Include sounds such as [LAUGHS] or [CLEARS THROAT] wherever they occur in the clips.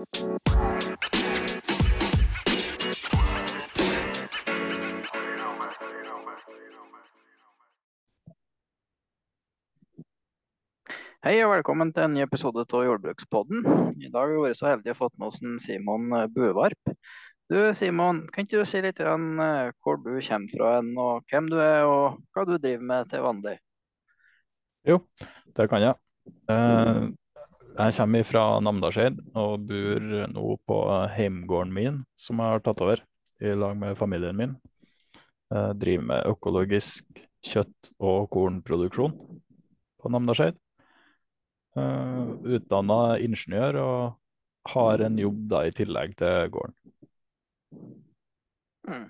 Hei og velkommen til en ny episode av Jordbrukspodden. I dag har vi vært så heldige å fått med oss en Simon eh, Buvarp. Du Simon, kan ikke du si litt grann, eh, hvor du kommer fra og hvem du er og hva du driver med til vanlig? Jo, det kan jeg. Eh, Jeg kommer fra Namdalseid og bor nå på heimgården min, som jeg har tatt over i lag med familien min. Jeg driver med økologisk kjøtt- og kornproduksjon på Namdalseid. Uh, Utdanna ingeniør og har en jobb da i tillegg til gården. Mm.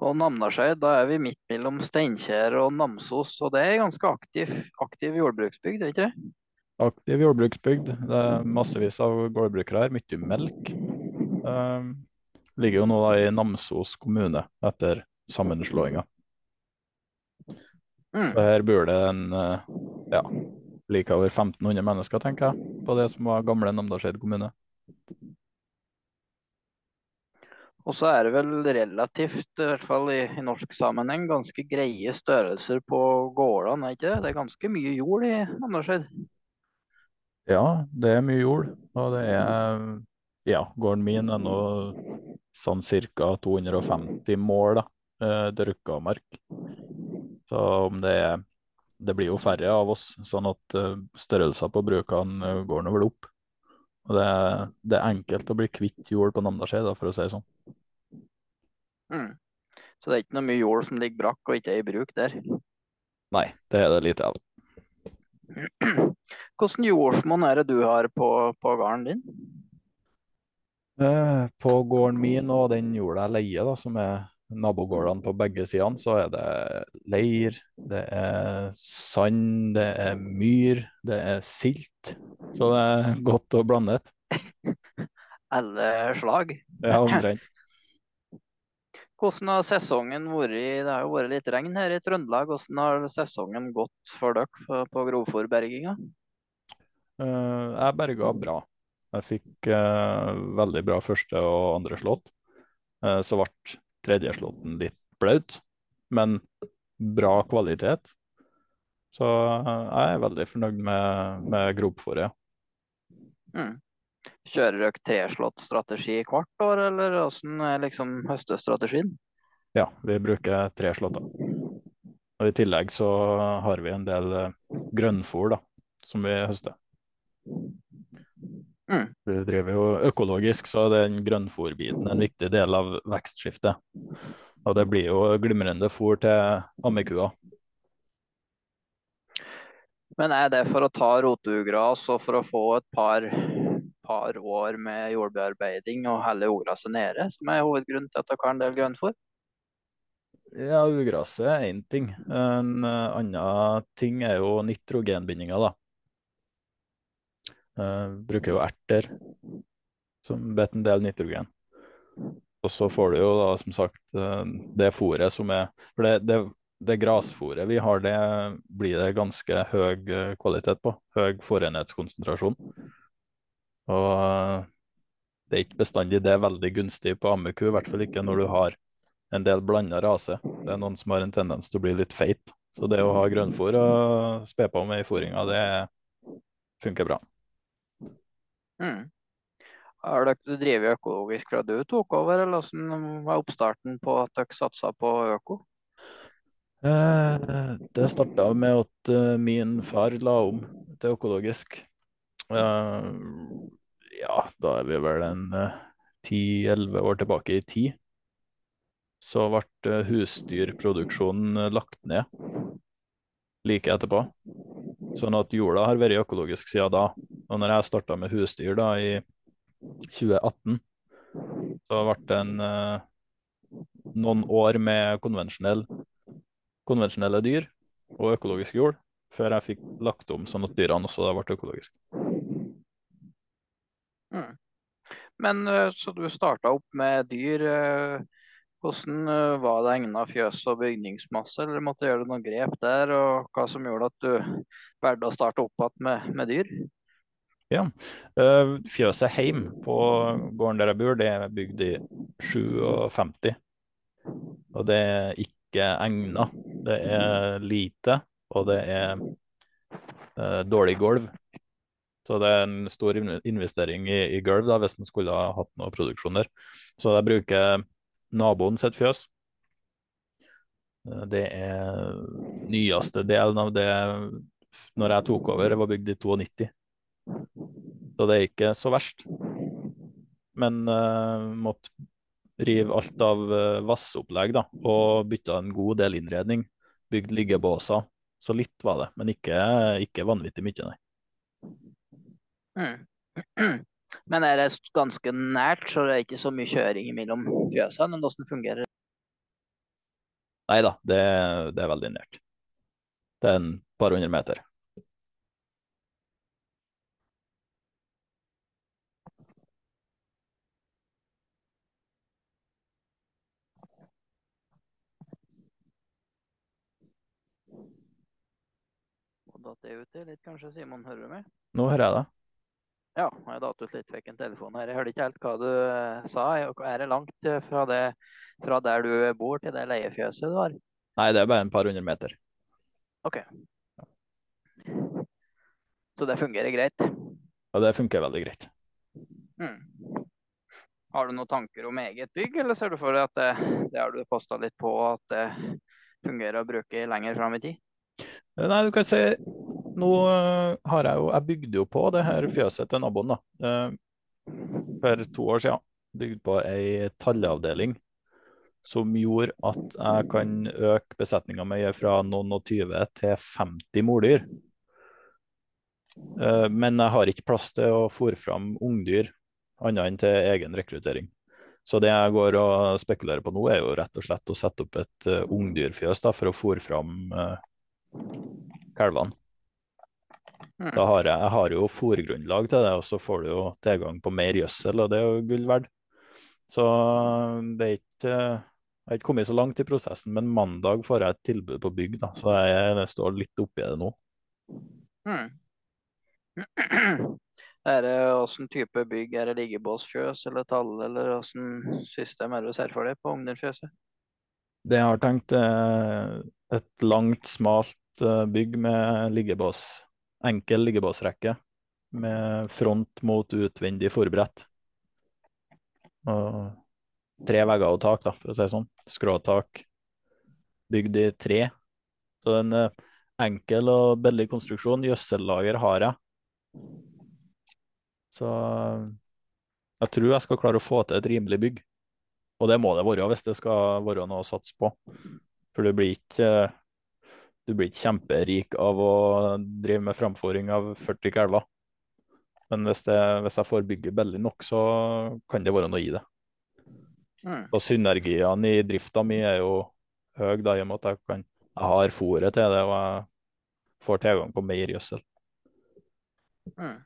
Og Namdalseid, da er vi midt mellom Steinkjer og Namsos, og det er ganske aktiv, aktiv jordbruksbygd, er ikke det? Aktiv jordbruksbygd. Det er massevis av gårdbrukere her, mye melk. Uh, ligger jo nå da i Namsos kommune etter sammenslåinga. Mm. Så her bor det en uh, ja, like over 1500 mennesker, tenker jeg, på det som var gamle Namdalseid kommune. Og så er det vel relativt, i hvert fall i, i norsk sammenheng, ganske greie størrelser på gårdene, er ikke det? Det er ganske mye jord i Namdalseid. Ja, det er mye jord, og det er Ja, gården min er nå sånn ca. 250 mål da, eh, dyrka mark. Så om det er Det blir jo færre av oss, sånn at størrelsen størrelser på brukene eh, går nå vel opp. Og det er, det er enkelt å bli kvitt jord på Namdalsøy, da, for å si det sånn. Mm. Så det er ikke noe mye jord som ligger brakk og ikke er i bruk der. Nei, det er det lite av. [CLEARS THROAT] Hvordan jordsmonn er det du har på, på gården din? Eh, På gården min og den jorda jeg leier, da, som er nabogårdene på begge sidene, så er det leir, det er sand, det er myr, det er silt. Så det er godt og blandet. [LAUGHS] Alle slag. Ja, omtrent. Hvordan har sesongen vært? Det har jo vært litt regn her i Trøndelag. Hvordan har sesongen gått for dere på, på grovfòrberginga? Eh, Jeg berga bra. Jeg fikk eh, veldig bra første og andre slått. Eh, så ble tredje slåtten litt blaut, men bra kvalitet. Så jeg er veldig fornøyd med, med grovfòret. Mm. Kjører dere treslått strategi hvert år, eller hvordan er liksom høstestrategien? Ja, vi bruker tre slåtter. Og I tillegg så har vi en del eh, grønnfôr da, som vi høster. Mm. Vi driver jo økologisk, så den er en viktig del av vekstskiftet. Og det blir jo glimrende fôr til ammekua. Men er det for å ta rotugras og for å få et par, par år med jordbearbeiding og heller ugraset nede, som er hovedgrunnen til at dere har en del grønnfôr? Ja, ugraset er én ting. En annen ting er jo nitrogenbindinga, da. Eh, bruker jo erter som vet en del nitrogen. Og så får du jo da som sagt eh, det fôret som er For det, det, det grasfôret vi har, det blir det ganske høy eh, kvalitet på. Høy fôrenhetskonsentrasjon. Og eh, det er ikke bestandig det er veldig gunstig på ammeku, i hvert fall ikke når du har en del blanda rase. Det er noen som har en tendens til å bli litt feit. Så det å ha grønnfôr og spe på med i fôringa, det funker bra. Mm. Har dere drevet økologisk fra du tok over, eller hvordan var oppstarten på at dere satsa på øko? Eh, det starta med at eh, min far la om til økologisk. Eh, ja, da er vi vel en ti-elleve år tilbake i tid. Så ble eh, husdyrproduksjonen eh, lagt ned like etterpå. Sånn at jorda har vært økologisk siden da. Og når jeg starta med husdyr da i 2018, så ble det en, eh, noen år med konvensjonell, konvensjonelle dyr og økologisk jord, før jeg fikk lagt om sånn at dyrene også ble økologiske. Mm. Men eh, så du starta opp med dyr. eh, Hvordan eh, var det egna fjøs og bygningsmasse, eller måtte du gjøre noen grep der? Og hva som gjorde at du valgte å starte opp igjen med, med dyr? Ja. Fjøset heim på gården der jeg bor, det er bygd i 57. Og det er ikke egna. Det er lite, og det er dårlig gulv. Så det er en stor investering i, i gulv da, hvis en skulle ha hatt noe produksjon der. Så jeg bruker naboen sitt fjøs. Det er nyeste delen av det når jeg tok over. Det var bygd i 92. Så det er ikke så verst. Men uh, måtte rive alt av uh, vasseopplegg da, og bytte en god del innredning. Bygd liggebåser. Så litt var det, men ikke, ikke vanvittig mye, nei. Mm. [CLEARS THROAT] Men er det ganske nært, så det er ikke så mye kjøring mellom fjøsene? Hvordan fungerer det? Nei da, det, det, er veldig nært. Det er en par hundre meter. datt det ut litt, kanskje, Simon? Hører du meg? Nå hører jeg deg. Ja, jeg datt ut litt, fikk en telefon her. Jeg hørte ikke helt hva du uh, sa. Er det langt eh, fra, det, fra, der du bor til det leiefjøset du har? Nei, det er bare en par hundre meter. OK. Så det fungerer greit? Ja, det funker veldig greit. Mm. Har du noen tanker om eget bygg, eller ser du for deg at det, det har du posta litt på, at det fungerer å bruke lenger fram i tid? Eh, nei, du kan si Nå uh, har jeg jo Jeg bygde jo på det her fjøset til naboen, da. Uh, for to år siden. Bygde på ei talleavdeling som gjorde at jeg kan øke besetninga mi fra noen og tyve til 50 mordyr. Uh, men jeg har ikke plass til å fòre fram ungdyr, annet enn til egen rekruttering. Så det jeg går og spekulerer på nå, er jo rett og slett å sette opp et ungdyrfjøs da, for å fòre fram uh, kalvene. Mm. Da har jeg, jeg har jo fòrgrunnlag til det, og så får du jo tilgang på mer gjødsel, og det er jo gull verdt. Så det er ikke Jeg har ikke kommet så langt i prosessen, men mandag får jeg et tilbud på bygg, da, så jeg, jeg står litt oppi det nå. Mm. [CLEARS THROAT] Er det Hvilken type bygg? Er det liggebåsfjøs eller tall, eller åssen system er det du ser for deg på Ognerfjøset? Det jeg har tenkt, er et langt, smalt Eh, bygg med liggebås, enkel liggebåsrekke med front mot utvendig forberedt. Og tre vegger og tak, da, for å si det sånn. Skråtak. Bygd i tre. Så en eh, enkel og billig konstruksjon. Gjødsellager har jeg. Så jeg tror jeg skal klare å få til et rimelig bygg. Og det må det være hvis det skal være noe å satse på. For det blir ikke du blir ikke kjemperik av å drive med framføring av 40 kalver. Men hvis, det, hvis, jeg får bygget billig nok, så kan det være noe i det. Mm. Og synergiene i drifta mi er jo høy, da, i og med at jeg, kan, jeg har fôret til det, og jeg får tilgang på mer gjødsel. Mm.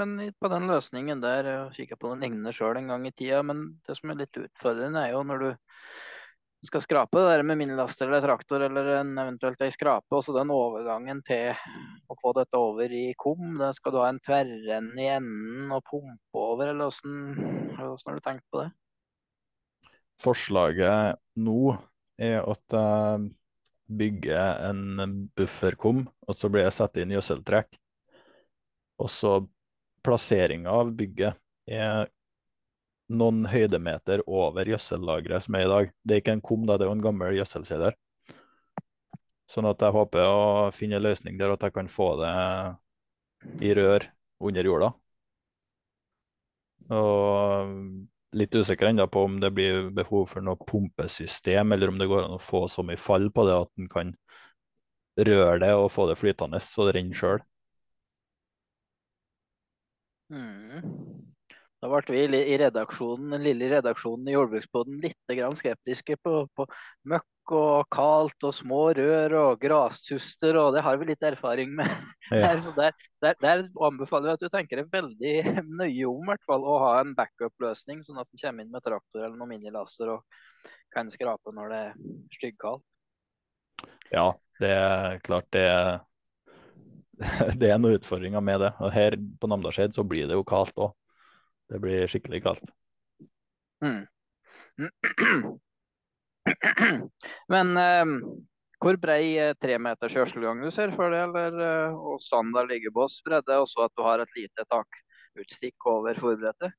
Men på den løsningen der, jeg kikka på noen lignende sjøl en gang i tida, men det som er litt utfordrende, er jo når du skal skrape det der med minilaster eller traktor eller en eventuelt ei skrape, også den overgangen til å få dette over i kum. Da skal du ha en tverrende i enden og pumpe over, eller hvordan, har du tenkt på det? Forslaget nå er at jeg bygger en bufferkum, og så blir jeg satt inn gjødseltrekk. Og så plasseringa av bygget er noen høydemeter over gjødsellageret som er i dag. Det er ikke en kum, det er jo en gammel gjødselkjeder. Sånn at jeg håper å finne en løsning der at jeg kan få det i rør under jorda. Og litt usikker ennå på om det blir behov for noe pumpesystem, eller om det går an å få så mye fall på det at en kan røre det og få det flytende så det renner sjøl. Mm. Da ble vi i redaksjonen, den lille redaksjonen i Jordbruksboden litt skeptiske på, på, møkk og kaldt og små rør og grastuster, og det har vi litt erfaring med. Ja. [LAUGHS] Der, der, der, anbefaler vi at du tenker deg veldig [LAUGHS] nøye om fall, å ha en backup-løsning, sånn at du kommer inn med traktor eller noen minilaster og kan skrape når det er styggkaldt. Ja, det er klart det [LAUGHS] det er noen utfordringer med det. Og her på Namdalseid så blir det jo kaldt òg. Det blir skikkelig kaldt. Mm. [CLEARS THROAT] Men eh, hvor brei eh, tremeters kjørselgang du ser for deg, eller eh, og standard liggebåsbredde, og så at du har et lite takutstikk over forbrettet?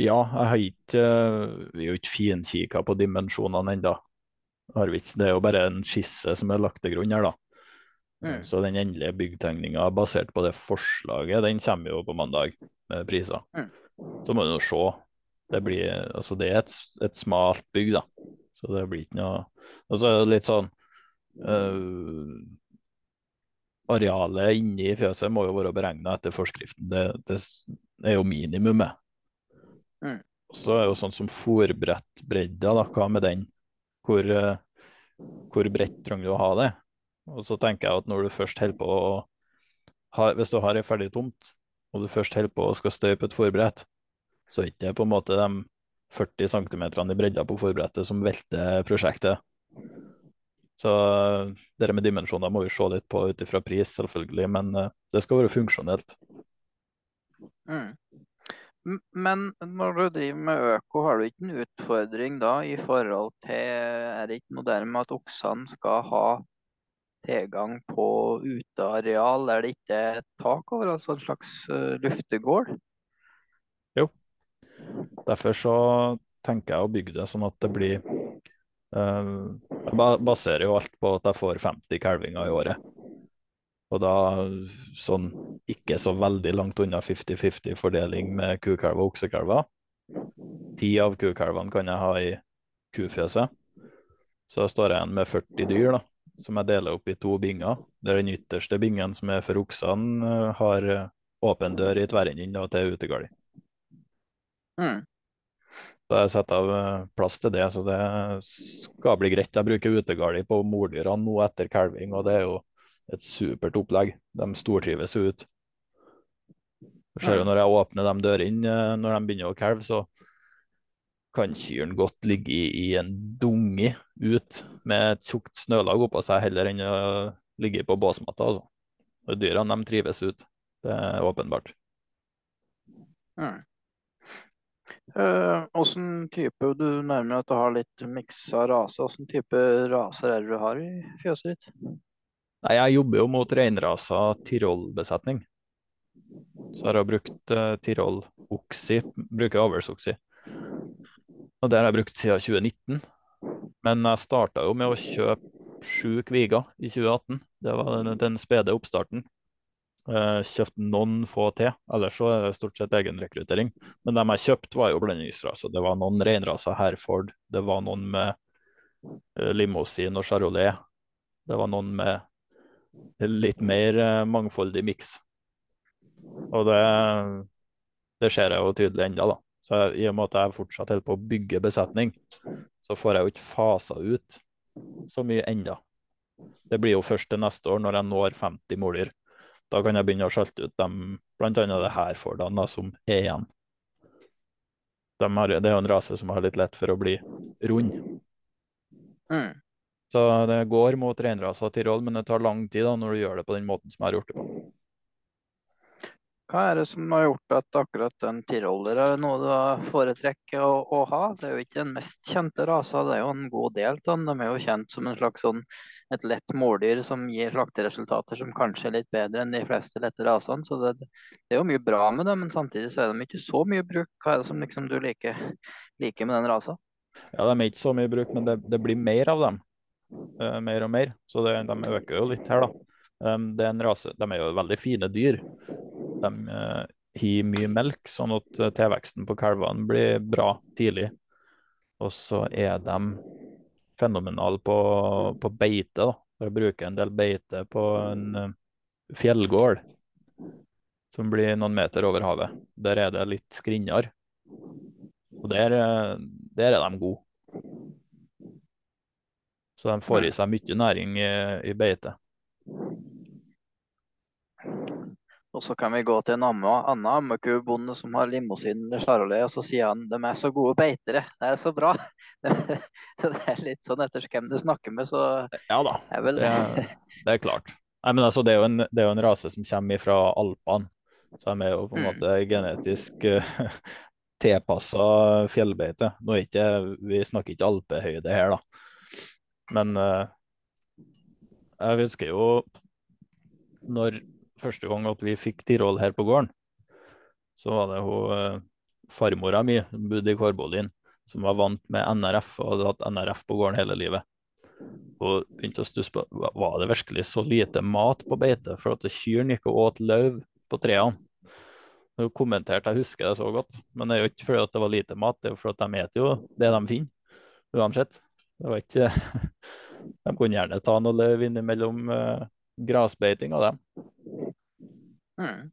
Ja, jeg har ikke eh, Vi har ikke finkikka på dimensjonene ennå. Det er jo bare en skisse som er lagt til grunn her, da. Mm. Så den endelige byggtegninga basert på det forslaget, den kommer jo på mandag med priser. Mm. Så må du nå se. Det blir Altså, det er et, et smalt bygg, da. Så det blir ikke noe Og så er det litt sånn øh, Arealet inni fjøset må jo være beregna etter forskriften. Det, det, er jo minimumet. Mm. Så er jo sånn som fòrbrettbredda, da. Hva med den? Hvor, uh, hvor bredt trenger du å ha det? Og så tenker jeg at når du først holder på å ha, Hvis du har ei ferdig tomt, og du først holder på å skal støype et forbrett, så er det ikke på en måte de 40 cm i bredda på forbrettet som velter prosjektet. Så det med dimensjoner må vi se litt på ut ifra pris, selvfølgelig, men uh, det skal være funksjonelt. Mm. Men når du driver med øko, har du ikke en utfordring da i forhold til Er det ikke noe der med at oksene skal ha tilgang på uteareal der det ikke er tak over, altså en slags uh, luftegård? Jo. Derfor så tenker jeg å bygge det sånn at det blir uh, Jeg baserer jo alt på at jeg får 50 kalvinger i året. Og da sånn ikke så veldig langt unna 50-50 fordeling med kukalver og oksekalver. Ti av kukalvene kan jeg ha i kufjøset. Så jeg står jeg igjen med 40 dyr, da som jeg deler opp i to binger. Der den ytterste bingen, som er for oksene, eh, har eh, åpen dør i tverrenden til utegardi. Mm. Så jeg setter av eh, plass til det, så det skal bli greit. Jeg bruker utegardi på mordyrene nå etter kalving, og det er jo et supert opplegg. De stortrives jo ut. Du ser jo når jeg åpner de dørene når de begynner å kalve, så kan kyrne godt ligge i, i en dunge ut med et tjukt snølag oppå seg, heller enn å ligge på båsmatta. Altså. Dyrene de trives ut, det er åpenbart. Mm. Uh, type, Du nærmer at du har litt miksa raser. Hvilken type raser er det du har i fjøset ditt? Nei, Jeg jobber jo mot reinrasa Tirol-besetning. Så har jeg brukt uh, Tirol-oksi, bruker avlsoksi. Og det har jeg brukt siden 2019. Men jeg starta jo med å kjøpe sju kviger i 2018. Det var den, den spede oppstarten. Uh, kjøpte noen få til, ellers så er det stort sett egenrekruttering. Men dem jeg kjøpte, var jo blendingsraser. Det var noen reinraser Herford, det var noen med uh, limousin og charolais. Det var noen med litt mer uh, mangfoldig miks. Og det, det ser jeg jo tydelig ennå, da. Så I og med at jeg fortsatt holder på å bygge besetning, så får jeg jo ikke fasa ut så mye enda. Det blir jo først til neste år, når jeg når 50 måler. Da kan jeg begynne å sjelte ut dem, bl.a. det her for dem, da, som er igjen. De har, det er jo en rase som har litt lett for å bli rund. Mm. Så det går mot reinrasa Tirol, men det tar lang tid da, når du gjør det på den måten som jeg har gjort det på. Hva er det som har gjort at akkurat en tiroller er noe du foretrekker å, å, ha? Det er jo ikke den mest kjente rasa, det er jo en god del av den. De er jo kjent som en slags sånn, et lett måldyr som gir slakteresultater som kanskje er litt bedre enn de fleste lette rasene. Så det, det, er jo mye bra med dem, men samtidig så er de ikke så mye bruk. Hva er det som liksom du liker, liker med den rasa? Ja, de er ikke så mye bruk, men det, det blir mer av dem. Uh, mer og mer. Så det, de øker jo litt her, da. Um, det er en rase, De er jo veldig fine dyr. De uh, har mye melk, sånn at uh, tilveksten på kalvene blir bra tidlig. Og så er de fenomenale på, på beite, da. For å bruke en del beite på en uh, fjellgård som blir noen meter over havet. Der er det litt skrinnere. Og der, der, er de gode. Så de får i seg mye næring i, i beite. Og så kan vi gå til en annen ammekubonde som har limousin eller charolais, og så sier han de er så gode beitere. Det er så bra. [LAUGHS] så det er litt sånn etter hvem du snakker med, så Ja da, er vel... det, det, er klart. Nei, men altså, det er jo en, det er jo en rase som kommer fra Alpene. Så de er jo på en Mm. måte genetisk [LAUGHS] uh, tilpassa fjellbeite. Nå er ikke, vi snakker ikke alpehøyde her, da. Men eh, jeg husker jo når første gang at vi fikk Tirol her på gården, så var det hun eh, farmora mi som bodde i Kårbolien, som var vant med NRF og hadde hatt NRF på gården hele livet. Hun begynte å stusse på var- det virkelig så lite mat på beite, for at kyrne gikk og åt løv på trærne. Hun kommenterte, jeg husker det så godt, men det er jo ikke fordi det var lite mat, det er jo fordi de spiser jo det de finner, uansett. Det var ikke [LAUGHS] De kunne gjerne ta noe løv innimellom uh, grasbeiting av dem. Mm.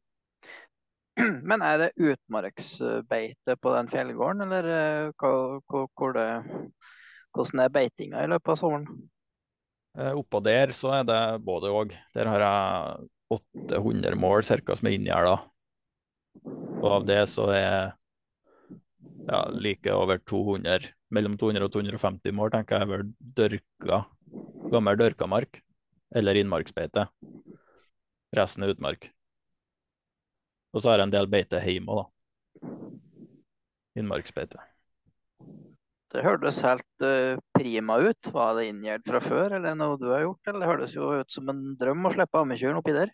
[CLEARS THROAT] Men er det utmarksbeite på den fjellgården, eller eh, hvor det, hvordan er beitinga i løpet av sommeren? Eh, oppå der så er det både og. Der har jeg 800 mål cirka som er inngjerda. Og av det så er ja, like over 200, mellom 200 og 250 mål, tenker jeg er vel dørka, gammel dørkamark eller innmarksbeite. Resten er utmark. Og så har jeg en del beite hjemme òg, da. Innmarksbeite. Det hørtes helt eh, prima ut. Var det inngjerd fra før, eller noe du har gjort? Eller det hørtes jo ut som en drøm å slippe ammekjøren oppi der.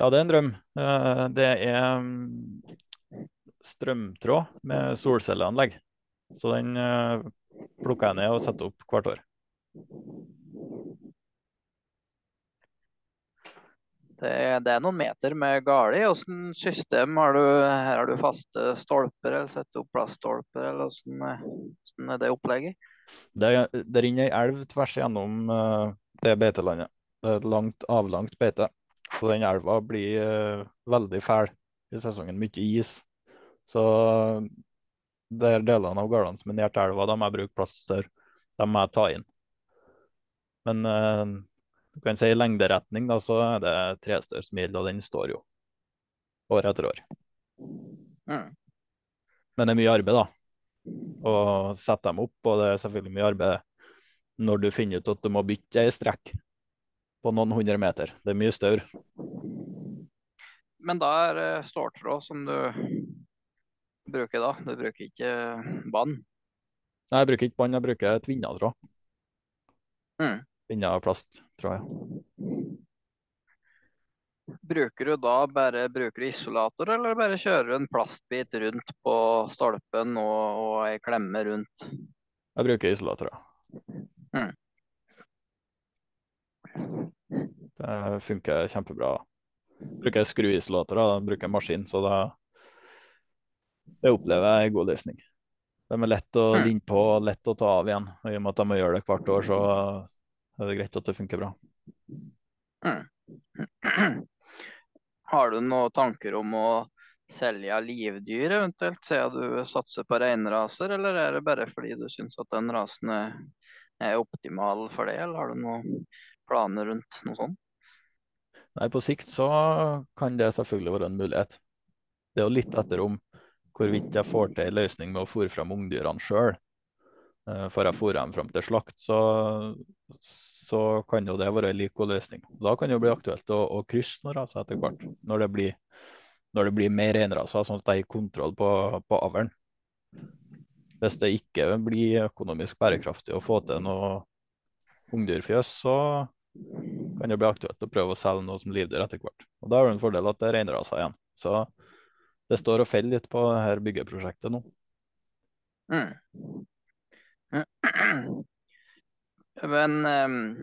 Ja, det er en drøm. Eh, Det er mm, strømtråd med solcelleanlegg. Så den eh, plukker jeg ned og setter opp hvert år. Det det er noen meter med gale. Hvordan system har du? Her har du faste stolper, eller setter opp plaststolper, eller hvordan, er- det opplegget? Det, det renner ei elv tvers gjennom eh, det beitelandet. Det er et langt, avlangt beite. Så den elva blir eh, veldig fæl i sesongen. Mye is. Så det er delene av gårdene som er nær elva, de må jeg bruke plaststør. De må jeg ta inn. Men eh, du kan si i lengderetning, da, så er det trestør som gjelder, og den står jo år etter år. Mm. Men det er mye arbeid, da. Å sette dem opp, og det er selvfølgelig mye arbeid når du finner ut at du må bytte ei strekk på noen hundre meter. Det er mye staur. Men da er det ståltråd som du bruker da. Du bruker ikke bånd. Nei, jeg bruker ikke bånd, jeg bruker tvinnatråd. Mm. Tvinna plast, tror jeg. Bruker du da bare bruker du isolator, eller bare kjører du en plastbit rundt på stolpen og, og ei klemme rundt? Jeg bruker isolatorer. Mm. Det funker kjempebra. Bruker skruisolatorer, bruker maskin, så da det opplever jeg en god løsning. De er lett å vinne linde på og lett å ta av igjen. Og I og med at de må gjøre det hvert år, så er det greit at det funker bra. [CLEARS THROAT] Har du noen tanker om å selge livdyr eventuelt, siden du satser på reinraser, eller er det bare fordi du syns at den rasen er, er optimal for det, eller har du noen planer rundt noe sånt? Nei, på sikt så kan det selvfølgelig være en mulighet. Det er jo litt etter om hvorvidt jeg får til en løsning med å fòre fram ungdyrene sjøl. Får jeg fôra dem fram til slakt, så, så kan jo det være en lik god løsning. Da kan det jo bli aktuelt å, å krysse noen raser etter hvert, når det blir, når det blir mer reinraser, sånn at jeg har kontroll på, på avlen. Hvis det ikke blir økonomisk bærekraftig å få til noe ungdyrfjøs, så kan det bli aktuelt å prøve å selge noe som livdyr etter hvert. Og Da har du en fordel at det er reinraser igjen. Så det står og faller litt på dette byggeprosjektet nå. Mm. [CLEARS THROAT] Men, ehm,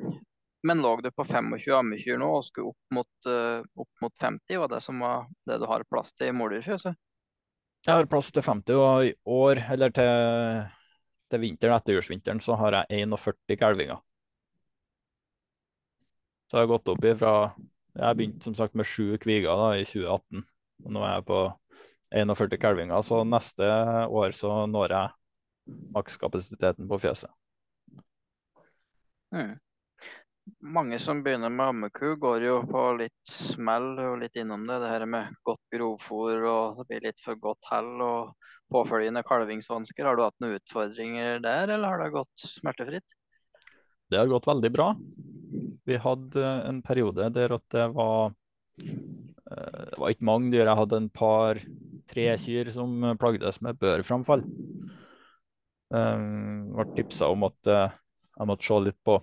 men lå du på 25 ammekyr nå og skulle opp mot, eh, opp mot 50? Var det som var det du har plass til i mordyrfjøset? Jeg har plass til 50, og i år, eller til, til vinteren, etterjulsvinteren, så har jeg 41 kalvinger. Så jeg har gått opp ifra Jeg begynte som sagt med sju kviger da, i 2018. Og nå er jeg på 41 kalvinger, så neste år så når jeg makskapasiteten på fjøset. Mm. Mange som begynner med ammeku, går jo på litt smell og litt innom det. Det her med godt grovfôr og det blir litt for godt hell og påfølgende kalvingsvansker. Har du hatt noen utfordringer der, eller har det gått smertefritt? Det har gått veldig bra. Vi hadde en periode der at det var eh, Det var ikke mange dyr. Jeg hadde en par tre kyr som plagdes med børframfall. Um, ble tipsa om at uh, jeg måtte se litt på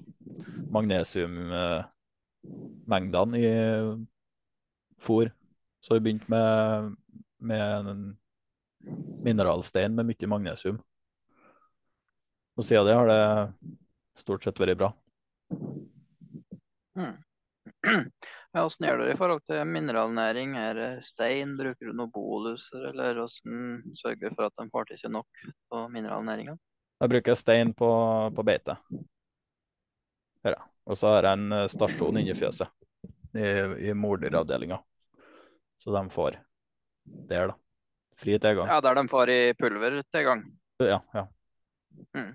magnesiummengdene i fôr. Så vi begynte med, med en mineralstein med mye magnesium. Og siden det har det stort sett vært bra. [CLEARS THROAT] Mm. Ja, Hvordan gjør dere i forhold til mineralnæring? Er det stein? Bruker du noen boluser, eller hvordan sørger du for at de får til seg nok på mineralnæringa? Jeg bruker stein på, på beite. Her, ja. Og så har jeg en eh, stasjon inni fjøset, i, i morderavdelinga. Så de får der, da. Fri tilgang. Ja, der de får i pulver tilgang? Ja. ja. Mm.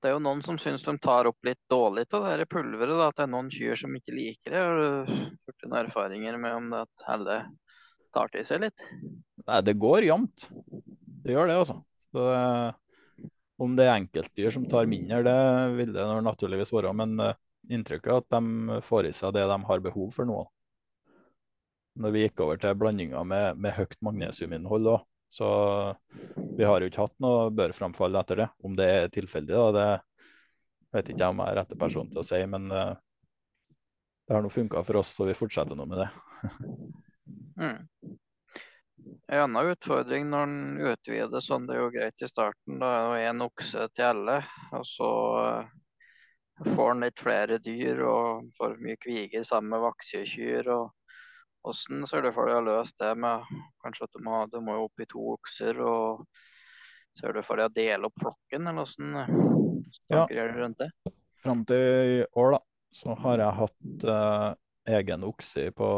Det er jo noen som syns de tar opp litt dårlig av det pulveret. Da, at det er noen kyr som ikke liker det. Har du gjort noen erfaringer med om det at alle tar til seg litt? Nei, det går jevnt. Det gjør det, altså. Om det er enkeltdyr som tar mindre, det vil det naturligvis være. Men uh, inntrykket er at de får i seg det de har behov for nå. Når vi gikk over til blandinger med, med høyt magnesiuminnhold, da, så vi har jo ikke hatt noe børframfall etter det. Om det er tilfeldig, da, det vet ikke jeg om jeg er rette person til å si. Men uh, det har nå funka for oss, så vi fortsetter nå med det. mm. En annen utfordring når en utvider sånn, det er jo greit i starten. Da er det én okse til alle. Og så uh, får en litt flere dyr og får mye kviger sammen med vaksekyr. Hvordan ser du for deg å løse det med kanskje at du må, du må opp i to okser, og ser du for deg å dele opp flokken, eller hvordan tanker du rundt det? Fram til i år, da, så har jeg hatt eh, egen okse på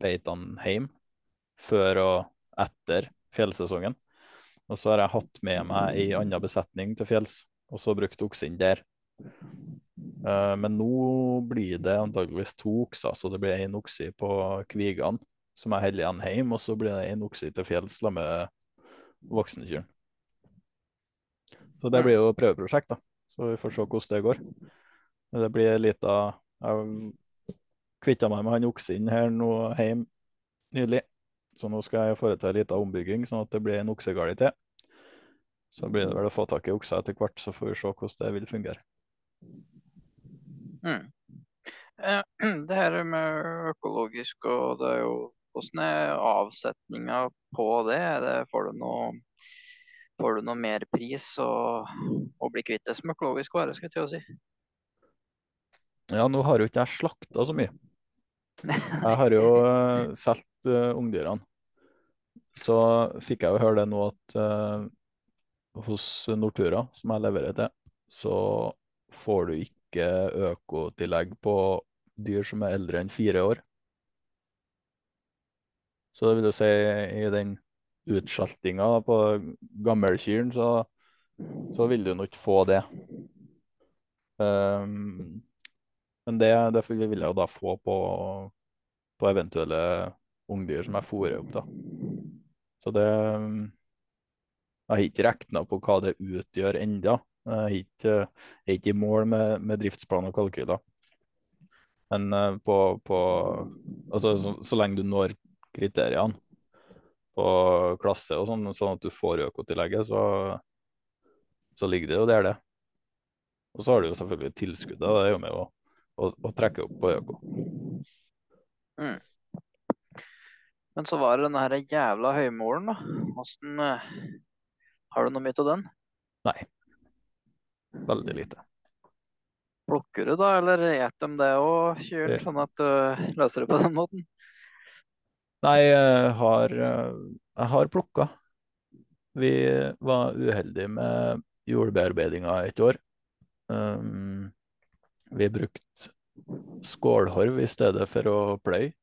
beitene hjemme før og etter fjellsesongen. Og så har jeg hatt med meg ei anna besetning til fjells, og så brukt oksen der. Uh, men nå blir det antageligvis to okser, så det blir én okse på Kvigan som jeg holder igjen hjemme, og så blir det én okse til fjells med voksenkyrne. Så det blir jo prøveprosjekt, da. Så vi får se hvordan det går. Det blir litt av Jeg kvitta meg med han oksen her nå hjemme nylig, så nå skal jeg foreta en liten ombygging, sånn at det blir en oksegard til. Så blir det vel å få tak i okser etter hvert, så får vi se hvordan det vil fungere. Mm. Eh, [CLEARS THROAT] det her med økologisk og det er jo Hvordan er avsetninga på det? det får, du noe, får du noe mer pris og, og bli kvitt det som økologisk vare, skal jeg til å si? Ja, nå har jo ikke jeg slakta så mye. [LAUGHS] Jeg har jo uh, solgt uh, ungdyrene. Så fikk jeg jo høre det nå at uh, hos Nortura, som jeg leverer til, så får du ikke ikke økotillegg på dyr som er eldre enn fire år. Så det vil jo si i den utskjaltinga på gammelkyrne, så, så vil du nok få det. Um, men det, derfor vil jeg jo da få på, på eventuelle ungdyr som jeg fôrer opp, da. Så det Jeg har ikke regna på hva det utgjør enda, er ikke, er ikke i mål med, med, driftsplan og kalkyler. Men uh, på, på, altså, så, så, lenge du når kriteriene på klasse og sånn, sånn at du får økotillegget, så, så ligger det jo der, det. Og så har du jo selvfølgelig tilskuddet. Det er jo med å, å, å trekke opp på øko. Mm. Men så var det denne her jævla høymålen, da. Åssen uh, Har du noe mye av den? Nei. Veldig lite. Plukker du da, eller et de det òg, kjørt, sånn at du løser det på den måten? Nei, jeg har, jeg har plukka. Vi var uheldige med jordbearbeidinga et år. Um, vi brukte skålhorv i stedet for å pløye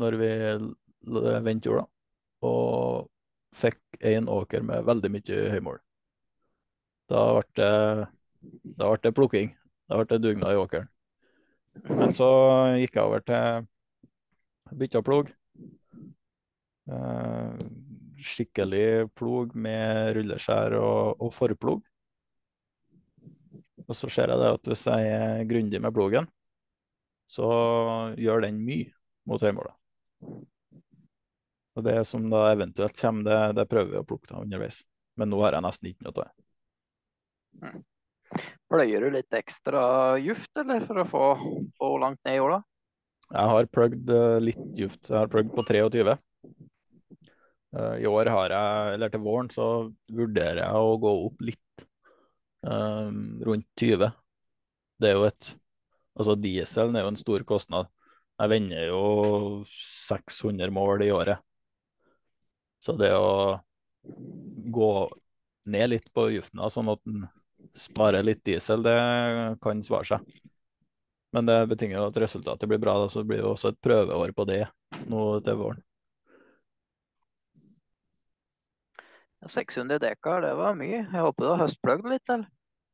når vi vendte jorda. Og fikk en åker med veldig mye høymål. Da ble det, da ble det plukking. Da ble det dugnad i åkeren. Men så gikk jeg over til bytta plog. Eh, skikkelig plog med rulleskjær og, og forplog. Og så ser jeg det at hvis jeg er grundig med plogen, så gjør den mye mot høymålet. Og det som da eventuelt kommer, det, det prøver vi å plukke av underveis. Men nå har jeg nesten ikke noe av det. Pløyer du litt ekstra juft, eller for å få, få langt ned i jorda? Jeg har pløgd eh, litt juft. Jeg har plugd på 23. Eh, I år har jeg, eller til våren, så vurderer jeg å gå opp litt. eh, rundt 20. Det er jo et Altså, dieselen er jo en stor kostnad. Jeg vender jo 600 mål i året. Så det å gå ned litt på juften, sånn at en sparer litt diesel, det kan svare seg. Men det betinger jo at resultatet blir bra, da, så det blir jo også et prøveår på det nå til våren. 600 dekar, det var mye. Jeg håper du har høstpløgd litt, eller?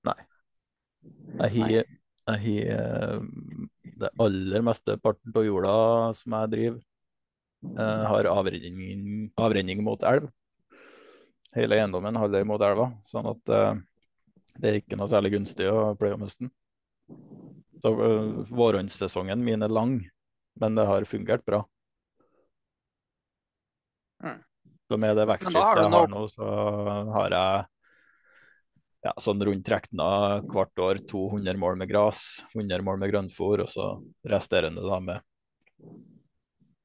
Nei. jeg har, eh, det aller meste parten av jorda som jeg driver, jeg har avrenning, avrenning mot elv. Hele eiendommen holder mot elva, sånn at eh, det er ikke noe særlig gunstig å pløye om høsten. Så uh, vårhåndssesongen min er lang, men det har fungert bra. Mm. Så med det vekstskiftet jeg har nå, så har jeg ja, sånn rundt trekna hvert år 200 mål med gras, 100 mål med grønnfôr, og så resterende da med,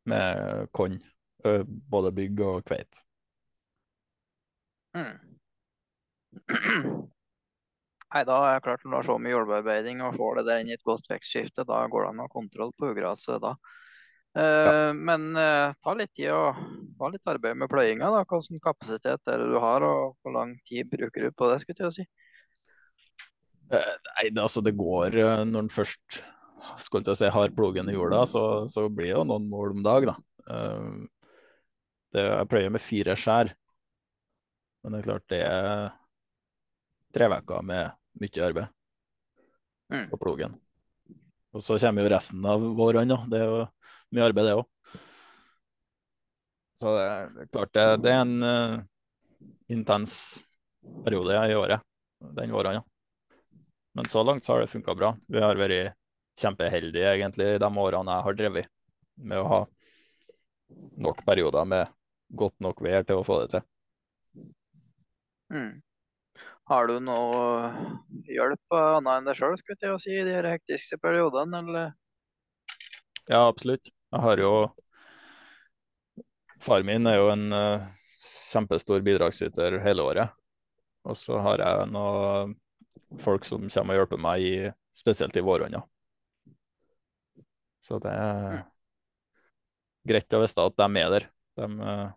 med korn. Både bygg og kveit. Mm. [CLEARS THROAT] Nei, da er det klart når du har så mye jordbearbeiding og får det der inn i et godt vekstskifte, da går det an å ha kontroll på ugraset da. Ja. Men uh, ta litt tid og ta litt arbeid med pløyinga. da. Hvilken kapasitet er det du har, og hvor lang tid bruker du på det? skulle jeg si. Eh, Nei, det, altså det går når en først skulle til å si har plogen i jorda, så, så blir det jo noen mål om dag, da. Eh, Det, jeg pløyer med fire skjær. Men det er klart det er tre uker med mye arbeid Mm. på plogen. Og så kommer jo resten av våren, da. Det er jo mye arbeid, det òg. Så det er klart det, det er en uh, intens periode i året, den våren, ja. Men så langt så har det funka bra. Vi har vært kjempeheldige egentlig de årene jeg har drevet, med å ha nok perioder med godt nok vær til å få det til. Mm. Har du noe hjelp eh, annet enn deg sjøl, si, i de her hektiske periodene, eller? Ja, absolutt. Jeg har jo Far min er jo en uh, kjempestor bidragsyter hele året. Og så har jeg noen folk som kommer og hjelper meg, i, spesielt i våronna. Så det er greit å vite at de er der. De, eh,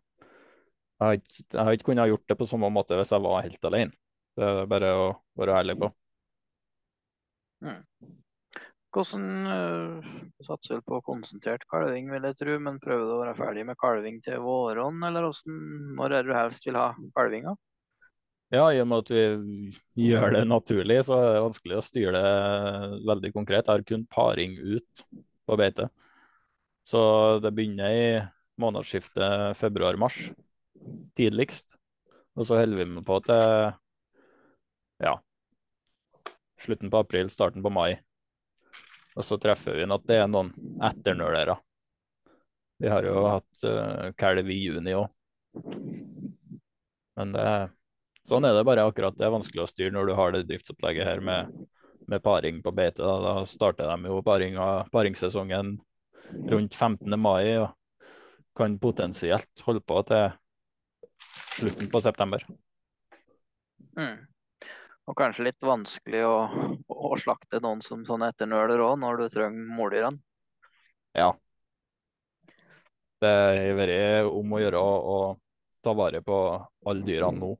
jeg, har ikke, jeg har ikke kunnet gjort det på samme måte hvis jeg var helt alene. Det er bare å være ærlig på. Hvordan uh, satser du på konsentrert kalving, vil jeg tro, men prøver du å være ferdig med kalving til våren, eller hvordan, når er du helst vil ha kalvinga? Ja, i og med at vi gjør det naturlig, så er det vanskelig å styre det veldig konkret. Jeg har kun paring ut på beite. Så det begynner i månedsskiftet februar-mars, tidligst. Og så holder vi med på til ja, slutten på april, starten på mai. Og så treffer vi inn at det er noen etternølere. Vi har jo hatt uh, kalv i juni òg. Men det, sånn er det bare akkurat. Det er vanskelig å styre når du har det driftsopplegget her med, med paring på beite. Da, da starter de jo paringa, paringssesongen rundt 15. mai og kan potensielt holde på til slutten på september. Mm. Og kanskje litt vanskelig å, å slakte noen som sånn etternøler òg, når du trenger måldyrene. Ja. Det har vært om å gjøre å, ta vare på alle dyrene nå.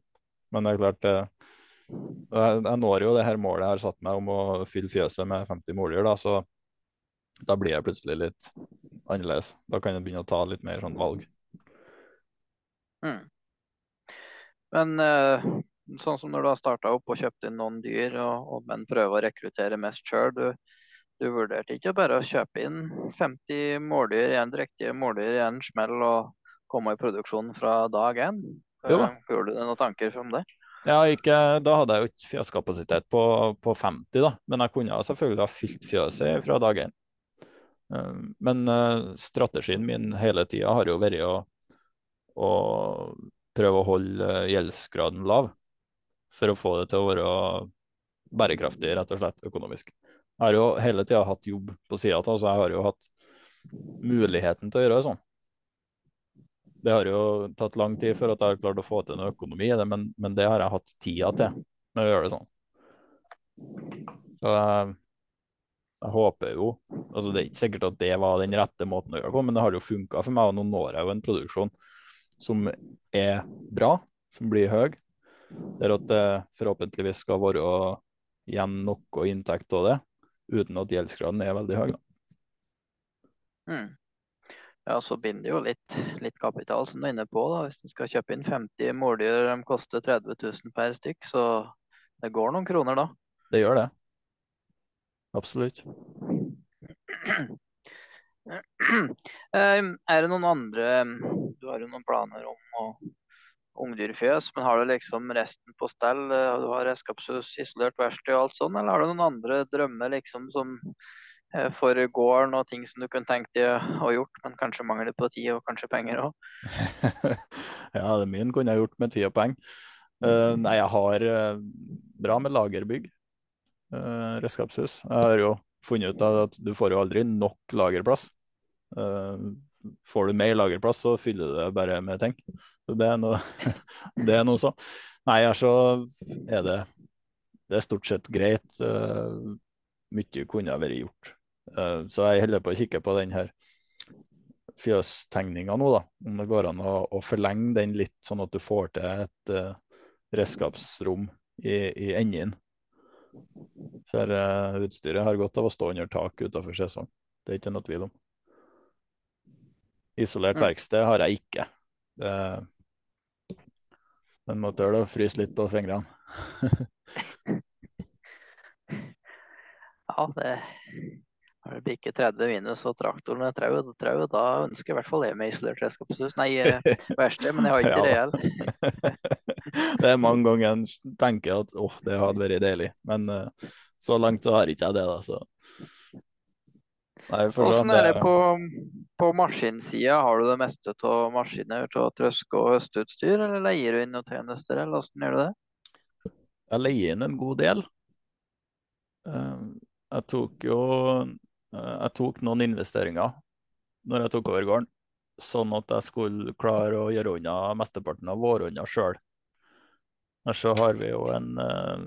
Men det er klart, jeg, jeg når jo det her målet jeg har satt meg om å fylle fjøset med 50 måldyr, da, så da blir jeg plutselig litt annerledes. Da kan jeg begynne å ta litt mer sånn valg. Mm. Men eh, sånn som når du har starta opp og kjøpt inn noen dyr, og, og, men prøver å rekruttere mest sjøl, du, du vurderte ikke bare å kjøpe inn 50 måldyr i en drektige måldyr i en smell og komme i produksjon fra dag én? Jo. Eh, Gjorde du deg noen tanker om det? Ja, ikke, da hadde jeg jo ikke fjøskapasitet på, på 50, da. Men jeg kunne selvfølgelig ha fylt fjøset fra dag én. Eh, men uh, strategien min hele tida har jo vært å, å, prøve å holde gjeldsgraden lav. For å få det til å være bærekraftig, rett og slett økonomisk. Jeg har jo hele tida hatt jobb på sida av, så jeg har jo hatt muligheten til å gjøre det sånn. Det har jo tatt lang tid for at jeg har klart å få til noe økonomi i det, men, men, det har jeg hatt tida til med å gjøre det sånn. Så jeg, jeg håper jo altså Det er ikke sikkert at det var den rette måten å gjøre det på, men det har jo funka for meg. Og nå når jeg jo en produksjon som er bra, som blir høy. Der at det forhåpentligvis skal være igjen noe inntekt av det, uten at gjeldsgraden er veldig høy. Mm. Ja, så binder det jo litt, litt, kapital, som du er inne på. da. Hvis du skal kjøpe inn 50 måldyr, de koster 30 000 per stykk, så det går noen kroner da. Det gjør det. Absolutt. [CLEARS THROAT] Er det noen andre Du har jo noen planer om å ungdyrfjøs, men har du liksom resten på stell? Du har redskapshus, isolert verksted og alt sånt, eller har du noen andre drømmer liksom som Eh, for gården og ting som du kunne tenkt deg å gjort, men kanskje mangler på tid og kanskje penger òg? [LAUGHS] ja, det min kunne jeg gjort med tid og penger. Uh, nei, jeg har uh, bra med lagerbygg. Uh, redskapshus. Jeg har jo funnet ut at du får jo aldri nok lagerplass. får du mer lagerplass, så fyller du det bare med ting. Det er noe, [LAUGHS] det er noe så. Nei, her så er det det er stort sett greit. mye kunne ha vært gjort. Uh, så jeg holder på å kikke på den her fjøstegninga nå, da. Om det går an å, å, forlenge den litt, sånn at du får til et uh, redskapsrom i, i enden. For uh, utstyret har godt av å stå under tak utenfor sesong. Det er ikke noe tvil om. Isolert mm. verksted har jeg ikke. Det, den må tåle å fryse litt på fingrene. [LAUGHS] ja, det når det bikker 30 minus og traktoren er trau, trau, da ønsker i hvert fall jeg meg isolert redskapshus. Nei, eh, verksted, men jeg har [LAUGHS] ikke ja. det [LAUGHS] det er mange ganger en tenker at åh, det hadde vært deilig, men uh, så langt så har ikke jeg det, da. så Hvordan er det på, på maskinsida? Har du det meste av maskiner til trøske og høsteutstyr, eller leier du inn noen tjenester, eller hvordan gjør du det? Jeg leier inn en god del. Uh, jeg tok jo Eh, jeg tok noen investeringer når jeg tok over gården, sånn at jeg skulle klare å gjøre unna mesteparten av våronna sjøl. Så har vi jo en uh,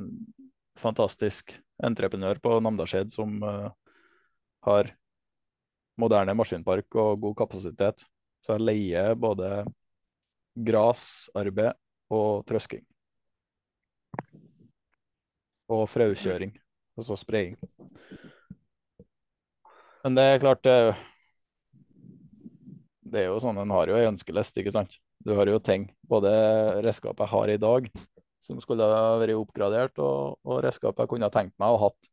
fantastisk entreprenør på Namdalseid som har moderne maskinpark og god kapasitet. Så jeg leier både grasarbeid og trøsking. Og fraukjøring, altså spraying. Men det er klart det, er jo sånn en har jo ei ønskeliste, ikke sant. Du har jo ting, både redskapet jeg har i dag, som skulle ha vært oppgradert, og, og redskapet jeg kunne ha tenkt meg å hatt.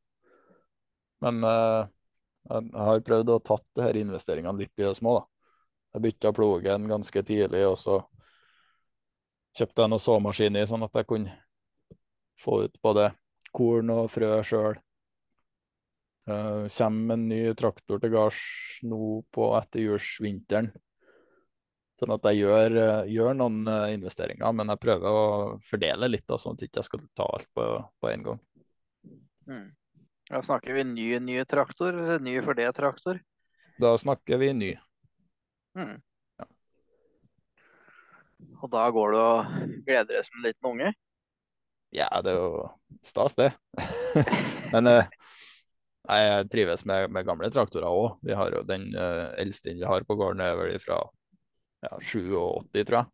Men uh, jeg har prøvd å tatt det her investeringene litt i det små. da. Jeg bytta plogen ganske tidlig, og så kjøpte jeg noen såmaskin i, sånn at jeg kunne få ut både korn og frø sjøl. Uh, kommer en ny traktor til gards nå på etterjulsvinteren. Sånn at jeg gjør, uh, gjør noen uh, investeringer, men jeg prøver å fordele litt, da, sånn at jeg ikke skal ta alt på, på en gang. Mm. Da snakker vi ny, ny traktor, ny for det traktor? Da snakker vi ny. Mm. Ja. Og da går du og gleder deg som en liten unge? Ja, det er jo stas, det. [LAUGHS] men jeg trives med, med gamle traktorer òg. Vi har jo Den eh, eldste vi har på gården, er vel fra ja, 87, tror jeg.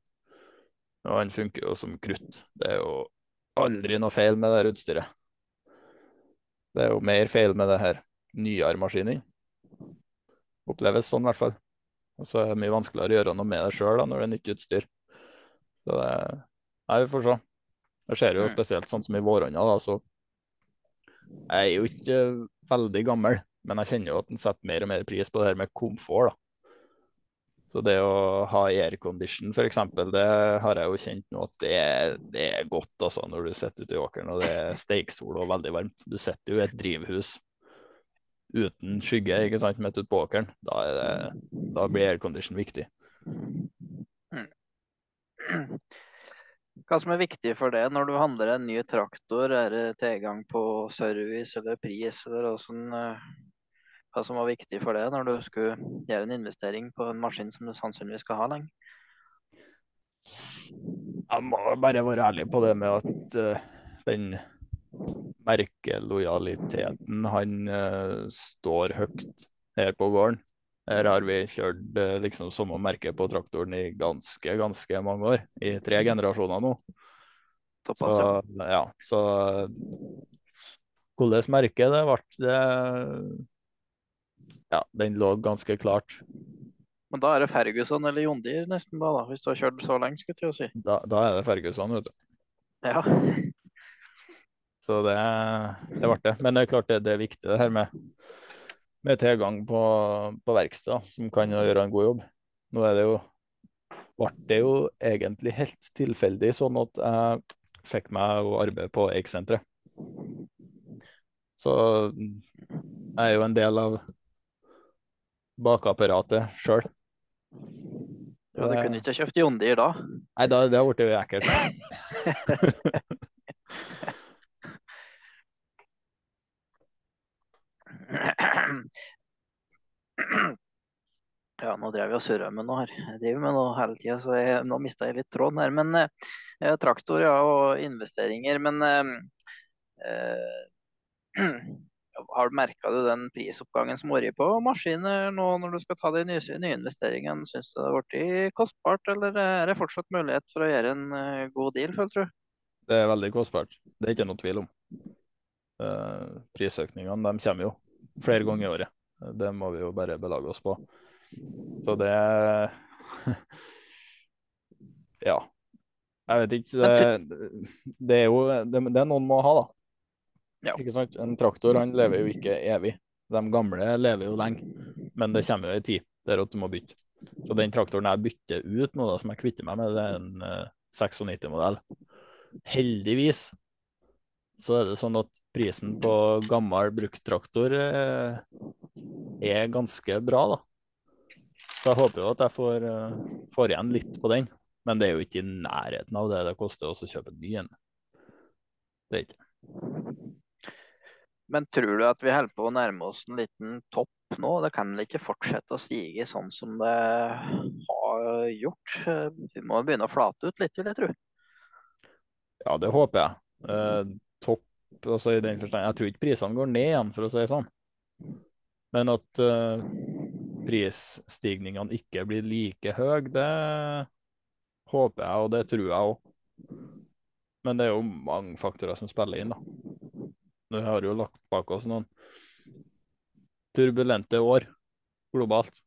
Og den funker jo som krutt. Det er jo aldri noe feil med det utstyret. Det er jo mer feil med det her nyere maskinen. Oppleves sånn, i hvert fall. Og så er det mye vanskeligere å gjøre noe med det sjøl når det er nytt utstyr. Så det Nei, vi får se. Det skjer jo mm. spesielt sånn som i våronna, da, så jeg er jo ikke veldig gammel, men jeg kjenner jo at en setter mer og mer pris på det her med komfort. da. Så det å ha aircondition f.eks., det har jeg jo kjent nå at det er, det er godt altså, når du sitter ute i åkeren og det er steiksol og veldig varmt. Du sitter jo i et drivhus uten skygge ikke sant, midt ute på åkeren. Da, det, da blir aircondition viktig. Hva som er viktig for det når du handler en ny traktor? Er det tilgang på service eller pris, eller eh, hva som var viktig for det når du skulle gjøre en investering på en maskin som du sannsynligvis skal ha lenge? Jeg må bare være ærlig på det med at uh, den merkelojaliteten, han uh, står høyt her på gården. Her har vi kjørt uh, liksom samme merke på traktoren i ganske, ganske mange år. I tre generasjoner nå. Såpass, så, ja. Så hvordan merket det ble, det ja, den lå ganske klart. Men da er det Ferguson eller John Deere nesten, da, da, hvis du har kjørt så lenge, skulle jeg si. Da, da, er det Ferguson, vet du. Ja. [LAUGHS] Så det, det ble det. Men det er klart det, det er viktig det her med, med tilgang på, på verksted, som kan gjøre en god jobb. Nå er det jo ble det jo egentlig helt tilfeldig sånn at jeg fikk meg å arbeide på Eik-senteret. Så jeg er jo en del av bakapparatet sjøl. Ja, du kunne ikke kjøpt John Deere da? Nei, da, det har blitt ekkelt. Ja, nå drev jeg og surra med noe her. Jeg driver med noe hele tida, så jeg, nå mista jeg litt tråden her. Men eh, traktor, ja, og investeringer. Men eh, eh har du merka den prisoppgangen som har vært på maskiner nå når du skal ta de nye, nye investeringene? Syns du det har blitt kostbart, eller er det fortsatt mulighet for å gjøre en uh, god deal, føler du? Det er veldig kostbart, det er ikke noe tvil om. Uh, prisøkningene de kommer jo flere ganger i året. Det må vi jo bare belage oss på. Så det [LAUGHS] Ja. Jeg vet ikke. Det, det er jo det, det noen må ha, da. Ja. Ikke sant? En traktor han lever jo ikke evig. De gamle lever jo lenge, men det kommer jo en tid der at du må bytte. Så den traktoren jeg bytter ut nå, da, som jeg kvitter meg med, det er en uh, 96-modell. Heldigvis så er det sånn at prisen på gammel brukttraktor uh, er ganske bra, da. Så jeg håper jo at jeg får, uh, får igjen litt på den. Men det er jo ikke i nærheten av det det koster å kjøpe en ny en. Det er ikke. Men tror du at vi holder på å nærme oss en liten topp nå? Det kan vel ikke fortsette å stige sånn som det har gjort? Vi må begynne å flate ut litt, vil jeg tro. Ja, det håper jeg. Eh, topp altså i den forstand. Jeg tror ikke prisene går ned igjen, for å si det sånn. Men at eh, prisstigningene ikke blir like høye, det håper jeg, og det tror jeg òg. Men det er jo mange faktorer som spiller inn, da. Vi har jo lagt bak oss noen turbulente år globalt.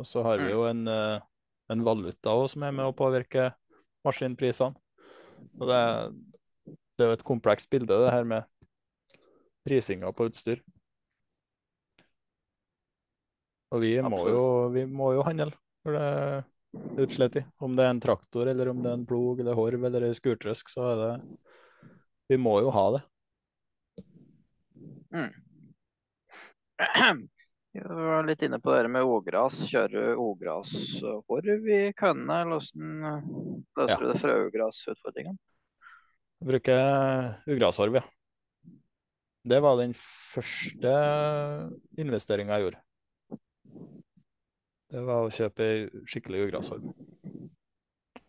Og så har vi mm. jo en, eh, en valuta også, som er med å påvirke maskinprisene. Og det, det er jo et komplekst bilde, det her med prisinga på utstyr. Og vi må, jo, vi må jo handle for det er utslett i. Om det er en traktor, eller om det er en plog eller horv eller ei skurtrøsk, så er det Vi må jo ha det. Mm. [CLEARS THROAT] Jeg var litt inne på det med ogras. Kjører du ograshorv i kønnene, eller hvordan løser ja. du det frøgrasutfordringen? Jeg bruker ugrashorv, ja. Det var den første investeringa jeg gjorde. Det var å kjøpe skikkelig ugrashorv.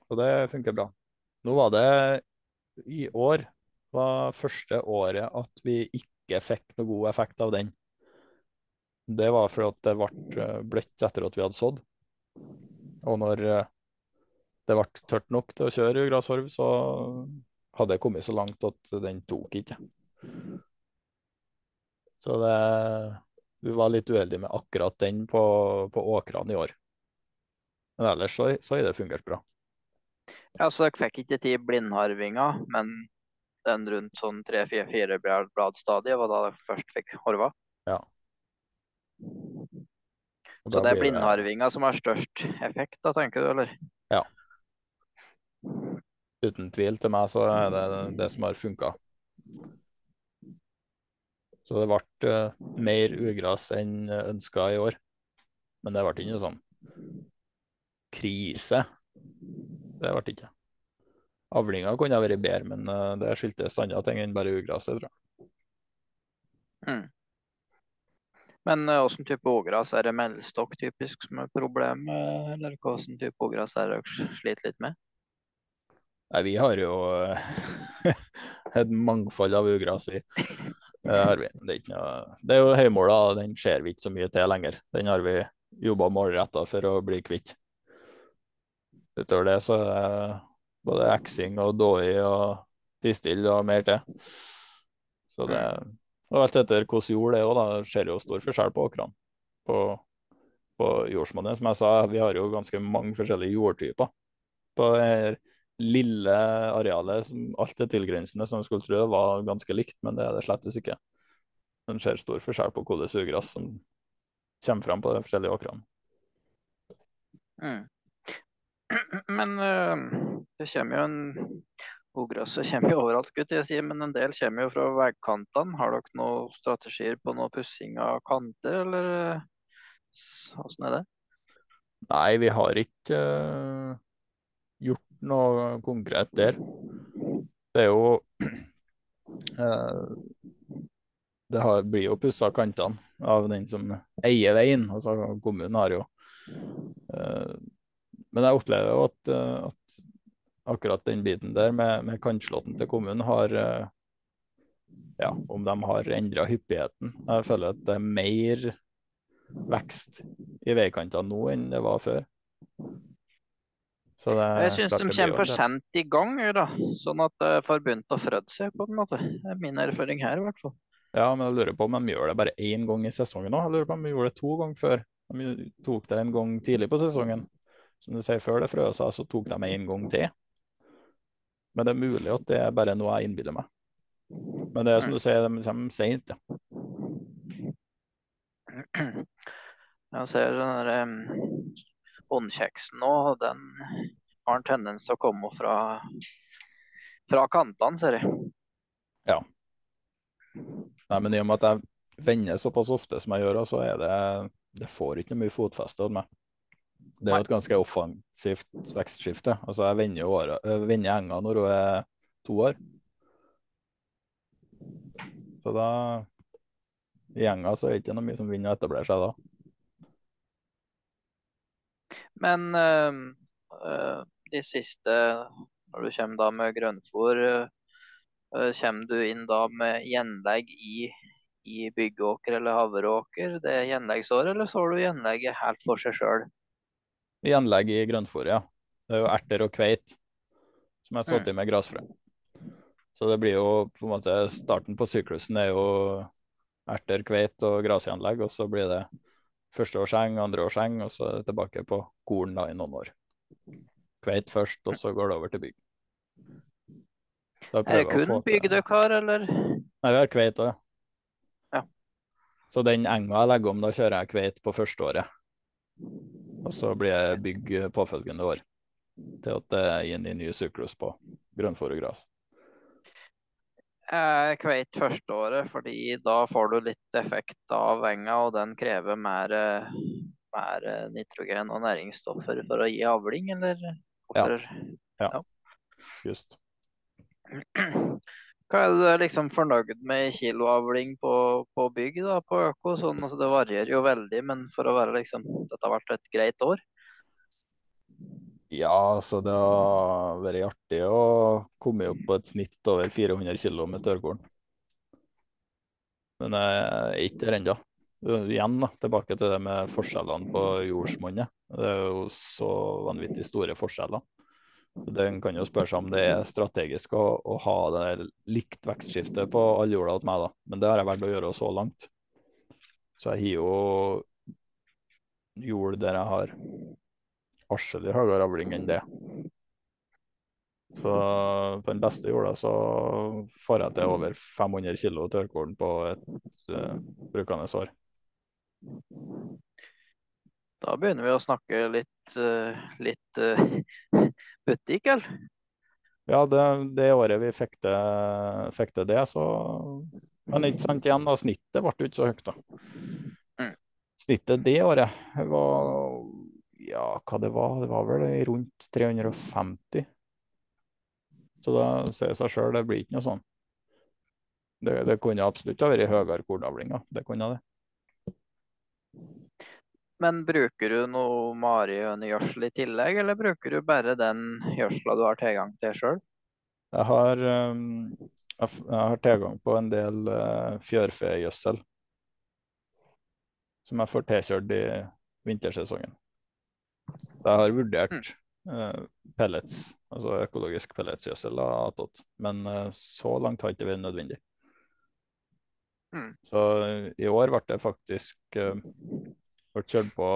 Og det funker bra. Nå var det i år var første året at vi ikke fikk noe god effekt av den. Det var fordi det ble eh, bløtt etter at vi hadde sådd. Og når eh, det ble tørt nok til å kjøre grassorv, så hadde jeg kommet så langt at den tok ikke. Så det, vi var litt uheldige med akkurat den på, på åkrene i år. Men ellers så har det fungert bra. Ja, Så dere fikk ikke til blindharvinga, men den rundt sånn tre-fire bladstadiet var da jeg først fikk horva. Ja. Så det er blindharvinga blindharvinga som har størst effekt, da, tenker du, eller? Ja. Uten tvil til meg så er det det som har funka. Så det ble eh, mer ugras enn ønska i år. Men det ble ikke noe sånn krise. Det ble ikke. Avlinga kunne ha vært bedre, men uh, det skyldtes andre ting enn bare ugraset, tror jeg. Mm. Men hvilken åssen type ogras er det meldstokk typisk som er problemet, eller hvilken type ogras er det dere sliter litt med? Nei, vi har jo eh, [LAUGHS] et mangfold av ugras, vi. Det har vi. Det er, ikke noe... det er jo høymåla, den ser vi ikke så mye til lenger. Den har vi jobba målretta for å bli kvitt. Utover det så både eksing og dåi og tistill og mer til. Så det Og alt etter hvordan jord det er òg, da. Det ser jo stor forskjell på åkrene. På, på jordsmonnet. Som jeg sa, vi har jo ganske mange forskjellige jordtyper. På det lille arealet, som alt er tilgrensende, som man skulle tro var ganske likt, men det er det slettes ikke. Det ser stor forskjell på hvilket ugras som kommer fram på de forskjellige åkrene. Mm. Men eh, det kommer jo en Ogresset kommer jo overalt, skulle jeg si, men en del kommer jo fra veikantene. Har dere noen strategier på noe pussing av kanter, eller eh, åssen er det? Nei, vi har ikke uh, gjort noe konkret der. Det er jo uh, [CLEARS THROAT] Det har, blir jo pussa kantene av den som eier veien. Altså kommunen har jo eh, Men jeg opplever jo at, eh, at akkurat den biten der med, med kantslåtten til kommunen har eh, Ja, om de har endra hyppigheten. Jeg føler at det er mer vekst i veikantene nå enn det var før. Så det Jeg syns de kommer for sent i gang, da, sånn at det får begynt å frøde seg, på en måte. Det er min erfaring her, i hvert fall. Ja, men jeg lurer på om de gjør det bare én gang i sesongen nå. Jeg lurer på om de gjorde det to ganger før. De tok det en gang tidlig på sesongen. Som du sier, før det frøsa, så tok de en gang til. Men det er mulig at det er bare noe jeg innbiller meg. Men det er som du sier, de kommer seint. Ja. Jeg ser den der um, håndkjeksen nå, den har en tendens til å komme fra, fra kantene, ser jeg. Ja. Nei, men i og med at jeg vender såpass ofte som jeg gjør, så er det Det får ikke noe mye fotfeste hos meg. Det er jo et ganske offensivt vekstskifte. Altså, jeg vender jo jeg vender enga når hun er to år. Så da I enga så er det ikke noe mye som vinner og etablerer seg da. Men øh, øh, de siste, når du kommer da med grønnfòr, øh, kommer du inn da med gjenlegg i, i byggeåker eller havreåker det er gjenleggsår, eller så har du gjenlegget helt for seg sjøl? Gjenlegg i grønnfôret, ja. Det er jo erter og kveit som er satt i med grasfrø. Så det blir jo på en måte Starten på syklusen er jo erter, kveit og grasgjenlegg, og så blir det første andreårseng, andre års og så er det tilbake på korn da i noen år. Kveit først, og så går det over til bygg. Er det kun bygg dere har, eller? Nei, vi har kveit òg, ja. Så den enga jeg legger om, da kjører jeg kveit på første året. Og så blir jeg bygg påfølgende år. Til at det er inn i ny syklus på grønnfòr og gras. Jeg kveit første året, fordi da får du litt effekt av enga, og den krever mer, eh, mer eh, nitrogen og næringsstoffer for å gi avling, eller? Ja, Just. [CLEARS THROAT] [CLEARS THROAT] Hva er du liksom fornøyd med i kiloavling på, på bygg da, på øko? Sånn, altså det varierer jo veldig, men for å være liksom, dette har vært et greit år. Ja, så det har vært artig å komme opp på et snitt over 400 kg med tørrkorn. Men jeg er ikke der ennå. Igjen da, tilbake til det med forskjellene på jordsmonnet. Det er jo så vanvittig store forskjeller. Den kan jo spørre seg om det er strategisk å, å ha det likt vekstskifte på all jorda hos meg, da. Men det har jeg valgt å gjøre så langt. Så jeg har jo jord der jeg har atskillig høyere avling enn det. Så på den beste jorda så får jeg til over 500 kg tørrkorn på et uh, brukende år. Da begynner vi å snakke litt, uh, litt eh, butikk, eller? Ja, det, det året vi fikk det, fikk det, det, så Men ikke sant igjen, da. Snittet ble jo ikke så høyt, da. Mm. Snittet det året var Ja, hva det var? Det var vel rundt 350. Så da sier seg sjøl, det blir ikke noe sånn. Det, det kunne absolutt ha vært høyere kornavlinger. Det kunne det. Men bruker du noe marihønegjødsel i tillegg, eller bruker du bare den gjødsla du har tilgang til sjøl? Jeg har, um, jeg har tilgang på en del uh, fjørfegjødsel som jeg får tilkjørt i vintersesongen. Jeg har vurdert mm. pellets, altså økologisk pelletsgjødsel av men uh, så langt har ikke vært nødvendig. Mm. Så i år ble det faktisk ble kjørt på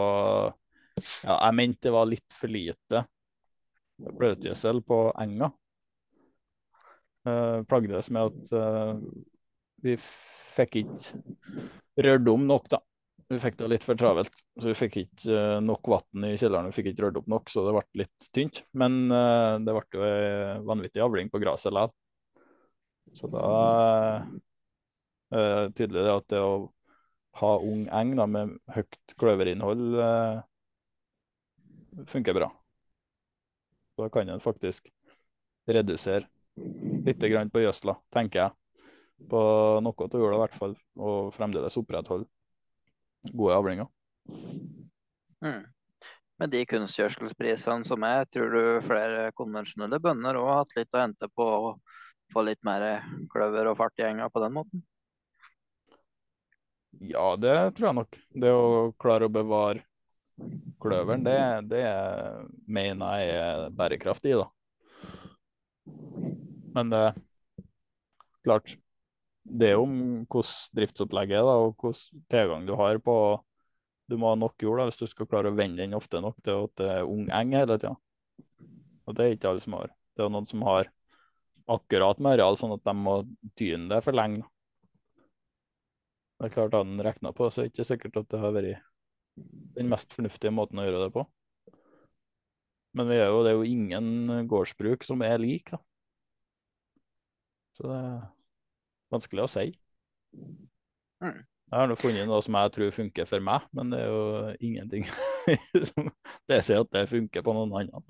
Ja, jeg mente det var litt for lite bløtgjødsel på enga. Uh, plagdes med at uh, vi fikk ikke rørt om nok, da. Vi fikk det litt for travelt. Så vi fikk ikke uh, nok vann i kjelleren. Vi fikk ikke rørt opp nok, så det ble litt tynt. Men uh, det ble jo ei vanvittig avling på gresset likevel. Så da uh, tydelig det at det å ha ung eng da, med høyt kløverinnhold eh, funker bra. Da kan en faktisk redusere litt på gjødsla, tenker jeg. På noe av jorda i hvert fall, og fremdeles opprettholde gode avlinger. Mm. Med de kunstgjødselprisene som er, tror du flere konvensjonelle bønder òg har hatt litt å hente på å få litt mer kløver og fart i enga på den måten? Ja, det tror jeg nok. Det å klare å bevare kløveren, det, det mener jeg er bærekraftig, da. Men det klart, det er jo hvordan driftsopplegget er, da, og hvordan tilgang du har på Du må ha nok jord da, hvis du skal klare å vende den ofte nok til at det er ung eng hele tida. Og det er ikke alle som har. Det er jo noen som har akkurat med areal, sånn at de må tyne det for lenge. Det er klart, han regna på det, er ikke sikkert at det har vært den mest fornuftige måten å gjøre det på. Men vi er jo, det er jo ingen gårdsbruk som er lik, da. Så det er vanskelig å si. Jeg har nå funnet noe som jeg tror funker for meg, men det er jo ingenting [LAUGHS] som det sier at det funker på noen andre.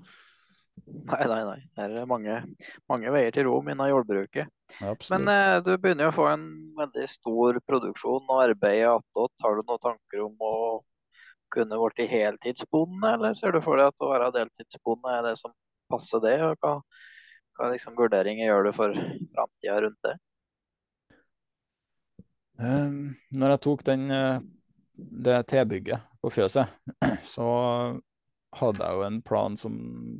Nei, nei, nei. Det er mange, mange veier til Rom innen jordbruket. Ja, Men absolutt. eh, du begynner jo å få en veldig stor produksjon og arbeid attåt. Har du noen tanker om å kunne blitt heltidsbonde, eller ser du for deg at å være deltidsbonde er det som passer det? Og hva, hva liksom vurderinger gjør du for framtida rundt det? Um, når jeg tok den, eh, det tilbygget på fjøset, [CLEARS THROAT] så hadde jeg jo en plan som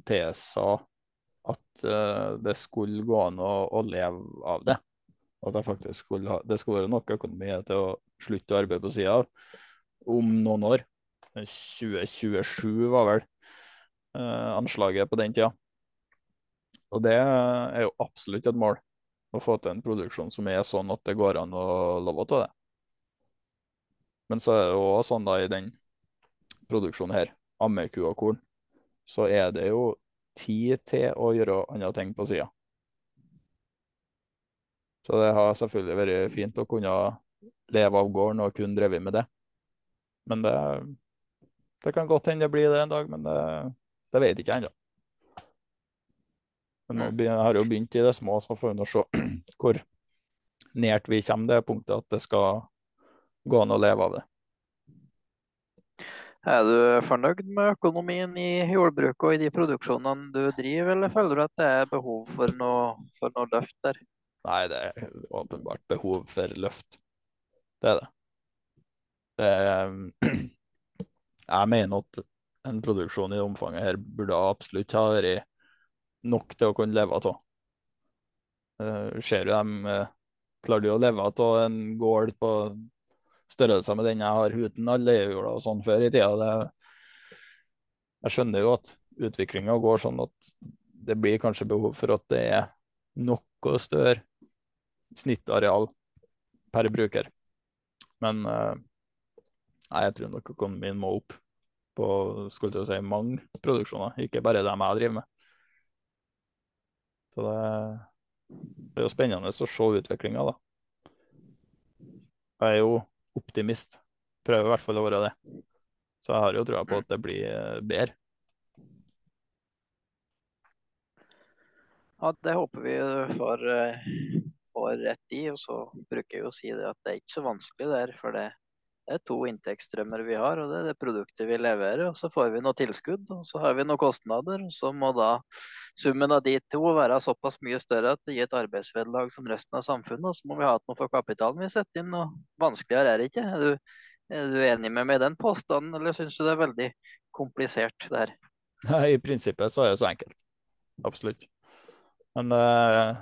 tilsa at eh, det skulle gå an å, å leve av det. At jeg faktisk skulle ha, det skulle være nok økonomi til å slutte å arbeide på sida av om noen år. 2027 var vel eh, anslaget på den tida. Og det er jo absolutt et mål. Å få til en produksjon som er sånn at det går an å leve av det. Men så er det jo også sånn da i den produksjonen her, ammeku og korn, så er det jo tid til å gjøre andre ting på sida. Så det har selvfølgelig vært fint å kunne leve av gården og kun drevet med det. Men det, det kan godt hende det blir det en dag, men det, det vet ikke jeg ennå. Men nå har be- jeg har jo begynt i det små, så får vi nå se [CLEARS THROAT] hvor nært vi kommer det punktet at det skal gå an å leve av det. Er du fornøyd med økonomien i jordbruket og i de produksjonene du driver, eller føler du at det er behov for noe, for noe løft der? Nei, det er åpenbart behov for løft. Det er det. det er, [CLEARS THROAT] jeg mener at en produksjon i det omfanget her burde absolutt ha vært nok til å kunne leve av. Uh, ser du dem Klarer du å leve av en gård på størrelser med den jeg har uten alle hjula og sånn før i tida. Det, jeg skjønner jo at utviklinga går sånn at det blir kanskje behov for at det er noe større snittareal per bruker. Men eh, nei, jeg tror nok økonomien må opp på skulle til å si, mange produksjoner, ikke bare dem jeg driver med. Så det, det er jo spennende å se utviklinga, da. Jeg er jo optimist. Prøver i hvert fall å være det. Så jeg har jo trua på at det blir eh, bedre. Ja, det håper vi får, eh, får rett i. Og så bruker jeg å si det at det er ikke så vanskelig der. For det, det er to inntektsstrømmer vi har, og det er det produktet vi leverer. Og så får vi noe tilskudd, og så har vi noen kostnader. Og så må da summen av de to være såpass mye større at det gir et arbeidsvederlag som resten av samfunnet. Og så må vi ha noe for kapitalen vi setter inn, og vanskeligere er det ikke. Er du, er du enig med meg i den påstanden, eller syns du det er veldig komplisert der? Nei, I prinsippet så er det så enkelt. Absolutt. Men det er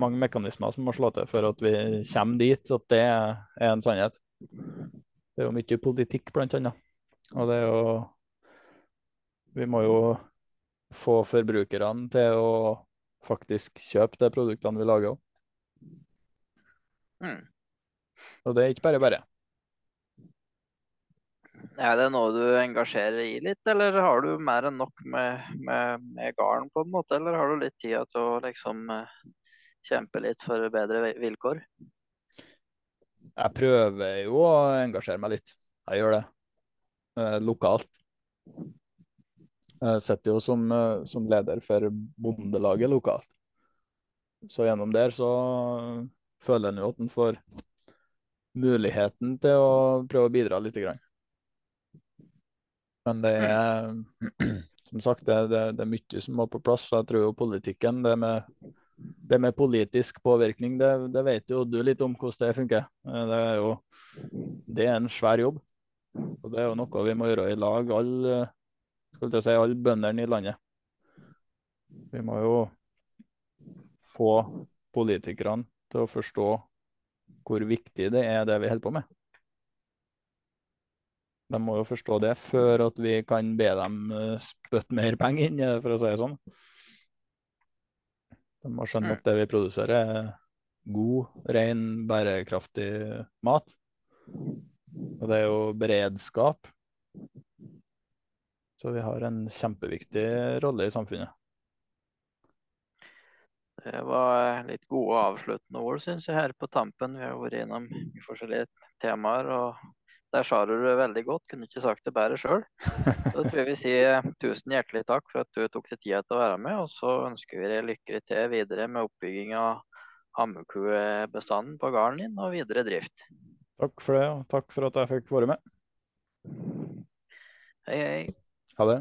mange mekanismer som må slå til for at vi kommer dit at det er en sannhet. Det er jo mye politikk, blant annet. Og det er jo Vi må jo få forbrukerne til å faktisk kjøpe de produktene vi lager òg. Mm. Og det er ikke bare bare. Er det noe du engasjerer i litt, eller har du mer enn nok med, med, med garn, på en måte? Eller har du litt tid til å liksom eh, kjempe litt for bedre vilkår? Jeg prøver jo å engasjere meg litt. Jeg gjør det. Eh, lokalt. Jeg sitter jo som, eh, som leder for Bondelaget lokalt. Så gjennom der så føler en jo at en får muligheten til å prøve å bidra litt. Grann. Men det er [CLEARS THROAT] som sagt det, det, det er mye som må på plass. Så jeg tror jo politikken, det med, det med politisk påvirkning, det, det vet jo du litt om hvordan det funker. Eh, Det er jo det er en svær jobb. Og det er jo noe vi må gjøre i lag, alle jeg si, alle bøndene i landet. Vi må jo få politikerne til å forstå hvor viktig det er det vi holder på med. De må jo forstå det før at vi kan be dem eh, spytte mer penger inn, for å si det sånn. De må skjønne at det vi produserer, er god, ren, bærekraftig mat. Og det er jo beredskap. Så vi har en kjempeviktig rolle i samfunnet. Det var litt gode avsluttende ord, syns jeg, her på tampen. Vi har vært innom forskjellige temaer, og der sa du det veldig godt. Kunne ikke sagt det bedre sjøl. [LAUGHS] Så tror jeg vi sier tusen hjertelig takk for at du tok deg tida til å være med, og så ønsker vi deg lykke til videre med oppbygging av hammekuebestanden på gården din og videre drift. Takk for det, og takk for at jeg fikk være med. Hei, hei. Ha det.